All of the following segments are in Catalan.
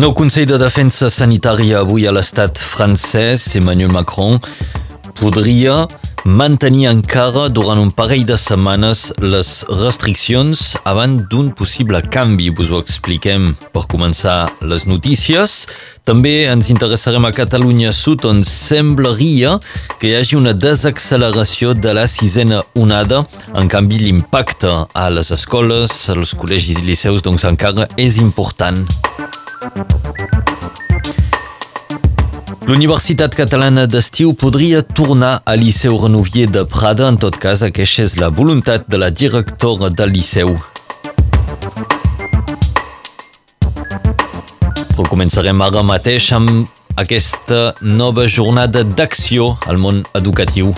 Nou Consell de Defensa Sanitària avui a l'estat francès, Emmanuel Macron, podria mantenir encara durant un parell de setmanes les restriccions abans d'un possible canvi. Vos ho expliquem per començar les notícies. També ens interessarem a Catalunya Sud, on semblaria que hi hagi una desacceleració de la sisena onada. En canvi, l'impacte a les escoles, als col·legis i liceus, doncs encara és important. L'Universitat Catalana d'Estiu podria tornar al Liceu Renovier de Prada, en tot cas aquesta és la voluntat de la directora del Liceu. Però començarem ara mateix amb aquesta nova jornada d'acció al món educatiu.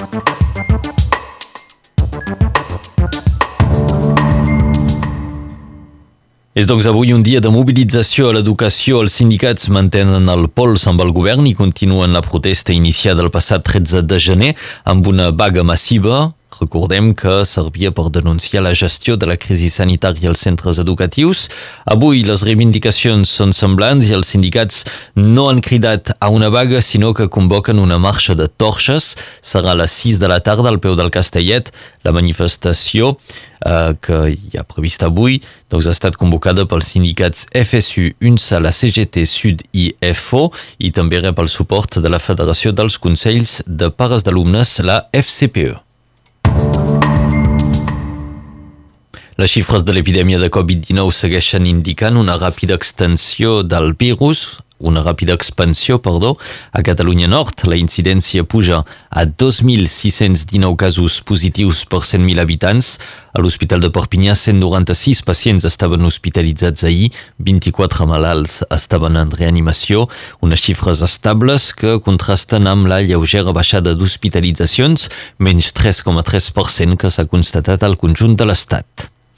És doncs avui un dia de mobilització a l'educació. Els sindicats mantenen el pols amb el govern i continuen la protesta iniciada el passat 13 de gener amb una vaga massiva Recordem que servia per denunciar la gestió de la crisi sanitària als centres educatius. Avui les reivindicacions són semblants i els sindicats no han cridat a una vaga, sinó que convoquen una marxa de torxes. Serà a les 6 de la tarda al peu del Castellet. La manifestació eh, que hi ha prevista avui doncs ha estat convocada pels sindicats FSU, UNSA, la CGT Sud i FO i també rep el suport de la Federació dels Consells de Pares d'Alumnes, la FCPE. Les xifres de l'epidèmia de Covid-19 segueixen indicant una ràpida extensió del virus, una ràpida expansió, perdó, a Catalunya Nord. La incidència puja a 2.619 casos positius per 100.000 habitants. A l'Hospital de Perpinyà, 196 pacients estaven hospitalitzats ahir, 24 malalts estaven en reanimació, unes xifres estables que contrasten amb la lleugera baixada d'hospitalitzacions, menys 3,3% que s'ha constatat al conjunt de l'Estat.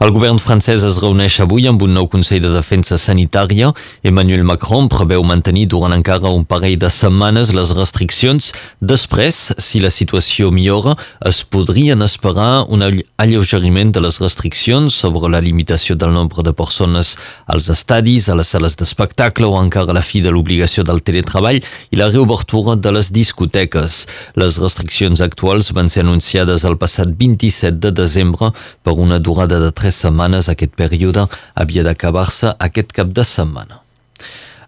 El govern francès es reuneix avui amb un nou Consell de Defensa Sanitària. Emmanuel Macron preveu mantenir durant encara un parell de setmanes les restriccions. Després, si la situació millora, es podrien esperar un alleugeriment de les restriccions sobre la limitació del nombre de persones als estadis, a les sales d'espectacle o encara la fi de l'obligació del teletreball i la reobertura de les discoteques. Les restriccions actuals van ser anunciades el passat 27 de desembre per una durada de 3 tres setmanes aquest període havia d'acabar-se aquest cap de setmana.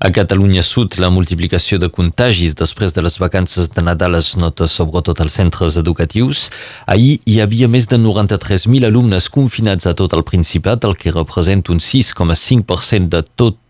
A Catalunya Sud, la multiplicació de contagis després de les vacances de Nadal es nota sobretot als centres educatius. Ahir hi havia més de 93.000 alumnes confinats a tot el Principat, el que representa un 6,5% de tot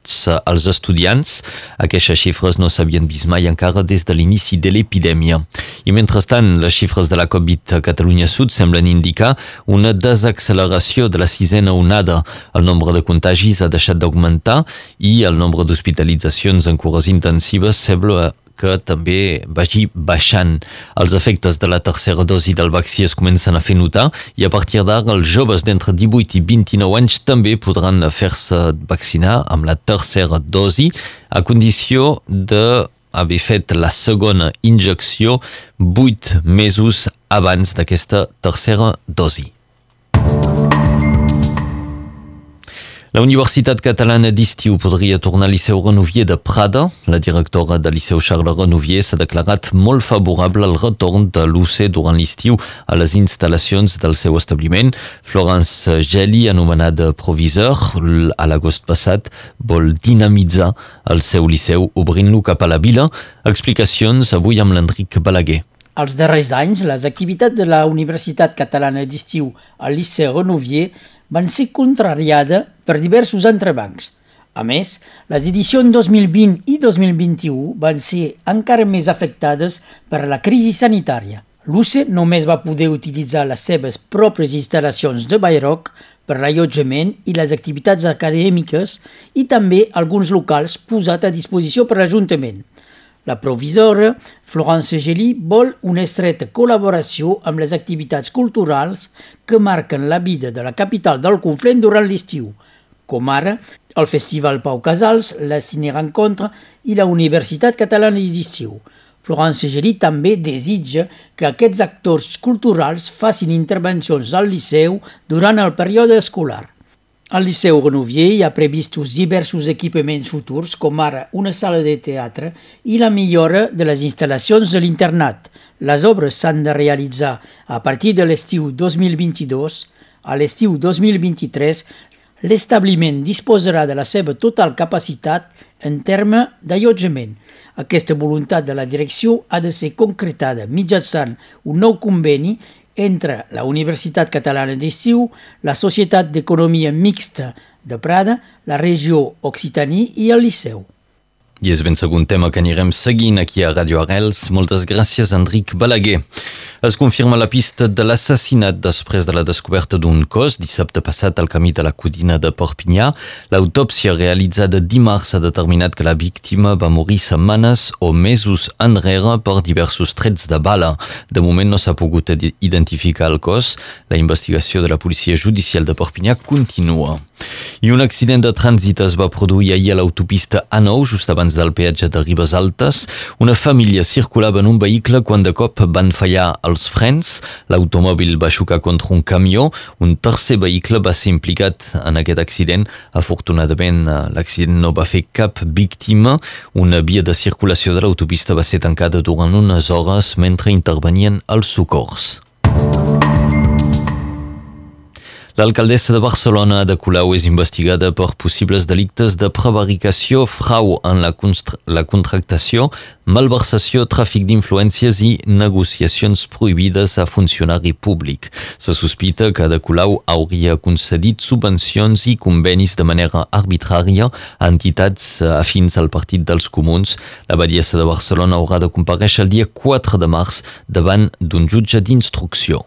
els estudiants. Aquestes xifres no s'havien vist mai encara des de l'inici de l'epidèmia. I mentrestant, les xifres de la Covid a Catalunya Sud semblen indicar una desacceleració de la sisena onada. El nombre de contagis ha deixat d'augmentar i el nombre d'hospitalitzacions en cures intensives sembla que també vagi baixant. Els efectes de la tercera dosi del vaccí es comencen a fer notar i a partir d'ara els joves d'entre 18 i 29 anys també podran fer-se vaccinar amb la tercera dosi a condició de haver fet la segona injecció 8 mesos abans d'aquesta tercera dosi. La Universitat Catalana d'Estiu podria tornar al Liceu Renovier de Prada. La directora del Liceu Charles Renovier s'ha declarat molt favorable al retorn de l'UC durant l'estiu a les instal·lacions del seu establiment. Florence Gelli, anomenada provisor, a l'agost passat vol dinamitzar el seu liceu obrint-lo cap a la vila. Explicacions avui amb l'Enric Balaguer. Els darrers anys, les activitats de la Universitat Catalana d'Estiu al Liceu Renovier van ser contrariades per diversos entrebancs. A més, les edicions 2020 i 2021 van ser encara més afectades per la crisi sanitària. L'UCE només va poder utilitzar les seves pròpies instal·lacions de Bayroc per l'allotjament i les activitats acadèmiques i també alguns locals posats a disposició per l'Ajuntament. La provisora, Florence Geli, vol una estreta col·laboració amb les activitats culturals que marquen la vida de la capital del Conflent durant l'estiu, com ara el Festival Pau Casals, la Cine Rencontre i la Universitat Catalana d'Estiu. Florence Gerí també desitja que aquests actors culturals facin intervencions al Liceu durant el període escolar. Al Liceu Renouvier hi ha previstos diversos equipaments futurs, com ara una sala de teatre i la millora de les instal·lacions de l'internat. Les obres s'han de realitzar a partir de l'estiu 2022. A l'estiu 2023, l'establiment disposarà de la seva total capacitat en terme d'allotjament. Aquesta voluntat de la direcció ha de ser concretada mitjançant un nou conveni entre la Universitat Catalana d'Estiu, la Societat d'Economia Mixta de Prada, la regió Occitanie i el Liceu. I és ben segon tema que anirem seguint aquí a Radio Arrels. Moltes gràcies, Enric Balaguer. Es confirma la pista de l'assassinat després de la descoberta d'un cos dissabte passat al camí de la Codina de Perpinyà. L'autòpsia realitzada dimarts ha determinat que la víctima va morir setmanes o mesos enrere per diversos trets de bala. De moment no s'ha pogut identificar el cos. La investigació de la policia judicial de Perpinyà continua. I un accident de trànsit es va produir ahir a l'autopista A9, just abans del peatge de Ribes Altes. Una família circulava en un vehicle quan de cop van fallar els frens. L'automòbil va xocar contra un camió. Un tercer vehicle va ser implicat en aquest accident. Afortunadament, l'accident no va fer cap víctima. Una via de circulació de l'autopista va ser tancada durant unes hores mentre intervenien els socors. L'alcaldessa de Barcelona de Colau és investigada per possibles delictes de prevaricació, frau en la, la contractació, malversació, tràfic d'influències i negociacions prohibides a funcionari públic. Se sospita que de Colau hauria concedit subvencions i convenis de manera arbitrària a entitats afins al Partit dels Comuns. La badiessa de Barcelona haurà de compareixer el dia 4 de març davant d'un jutge d'instrucció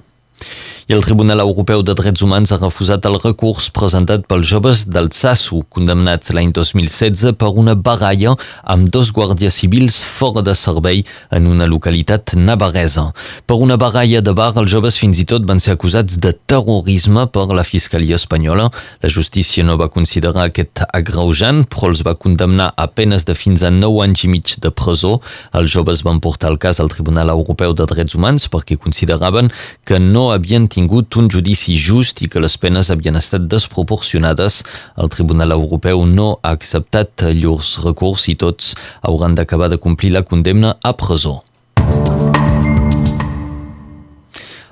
i el Tribunal Europeu de Drets Humans ha refusat el recurs presentat pels joves del Tsasu, condemnats l'any 2016 per una baralla amb dos guàrdies civils fora de servei en una localitat navarresa. Per una baralla de bar, els joves fins i tot van ser acusats de terrorisme per la Fiscalia espanyola. La justícia no va considerar aquest agreujant, però els va condemnar a penes de fins a 9 anys i mig de presó. Els joves van portar el cas al Tribunal Europeu de Drets Humans perquè consideraven que no havien tingut un judici just i que les penes havien estat desproporcionades. El Tribunal Europeu no ha acceptat llurs recurs i tots hauran d'acabar de complir la condemna a presó.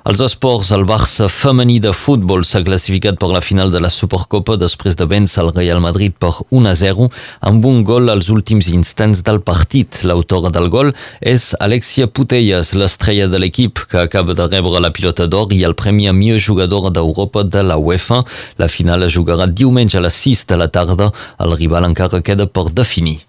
Els esports, el Barça femení de futbol s'ha classificat per la final de la Supercopa després de vèncer el Real Madrid per 1-0 amb un gol als últims instants del partit. L'autora del gol és Alexia Putellas, l'estrella de l'equip que acaba de rebre la pilota d'or i el premi a millor jugadora d'Europa de la UEFA. La final es jugarà diumenge a les 6 de la tarda. El rival encara queda per definir.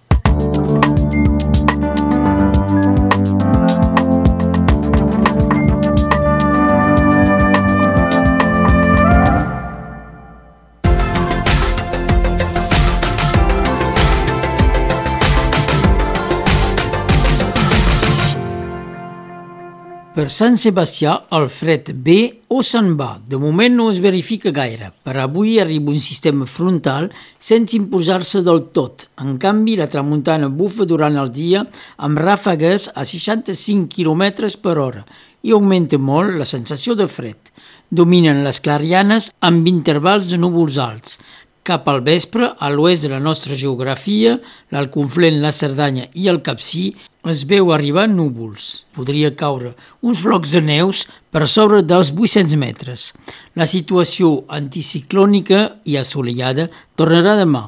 Per Sant Sebastià, el fred ve o se'n va. De moment no es verifica gaire. Per avui arriba un sistema frontal sense imposar-se del tot. En canvi, la tramuntana bufa durant el dia amb ràfegues a 65 km per hora i augmenta molt la sensació de fred. Dominen les clarianes amb intervals de núvols alts. Cap al vespre, a l'oest de la nostra geografia, l'Alconflent, la Cerdanya i el Capcí, es veu arribar núvols. Podria caure uns flocs de neus per sobre dels 800 metres. La situació anticiclònica i assolellada tornarà demà.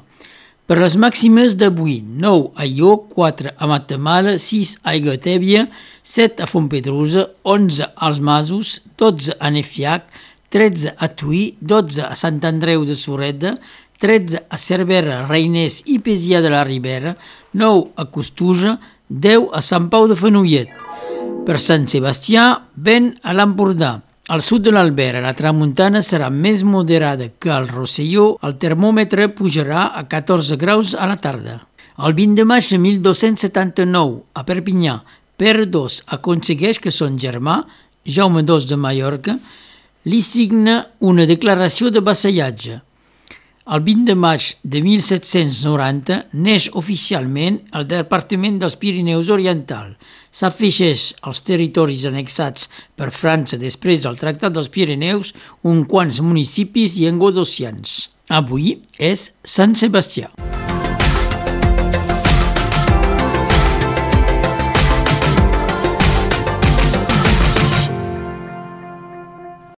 Per les màximes d'avui, 9 a Ió, 4 a Matamala, 6 a Igatèbia, 7 a Fontpedrosa, 11 als Masos, 12 a Nefiac, 13 a Tuí, 12 a Sant Andreu de Soreda, 13 a Cervera, Reiners i Pesia de la Ribera, 9 a Costuja, 10 a Sant Pau de Fenollet. Per Sant Sebastià, vent a l'Empordà. Al sud de l'Albera, la tramuntana serà més moderada que al Rosselló. El termòmetre pujarà a 14 graus a la tarda. El 20 de maig de 1279, a Perpinyà, Pere II aconsegueix que son germà, Jaume II de Mallorca, li signa una declaració de vassallatge. El 20 de maig de 1790 neix oficialment el Departament dels Pirineus Oriental. S'afegeix als territoris annexats per França després del Tractat dels Pirineus un quants municipis llengodocians. Avui és Sant Sebastià.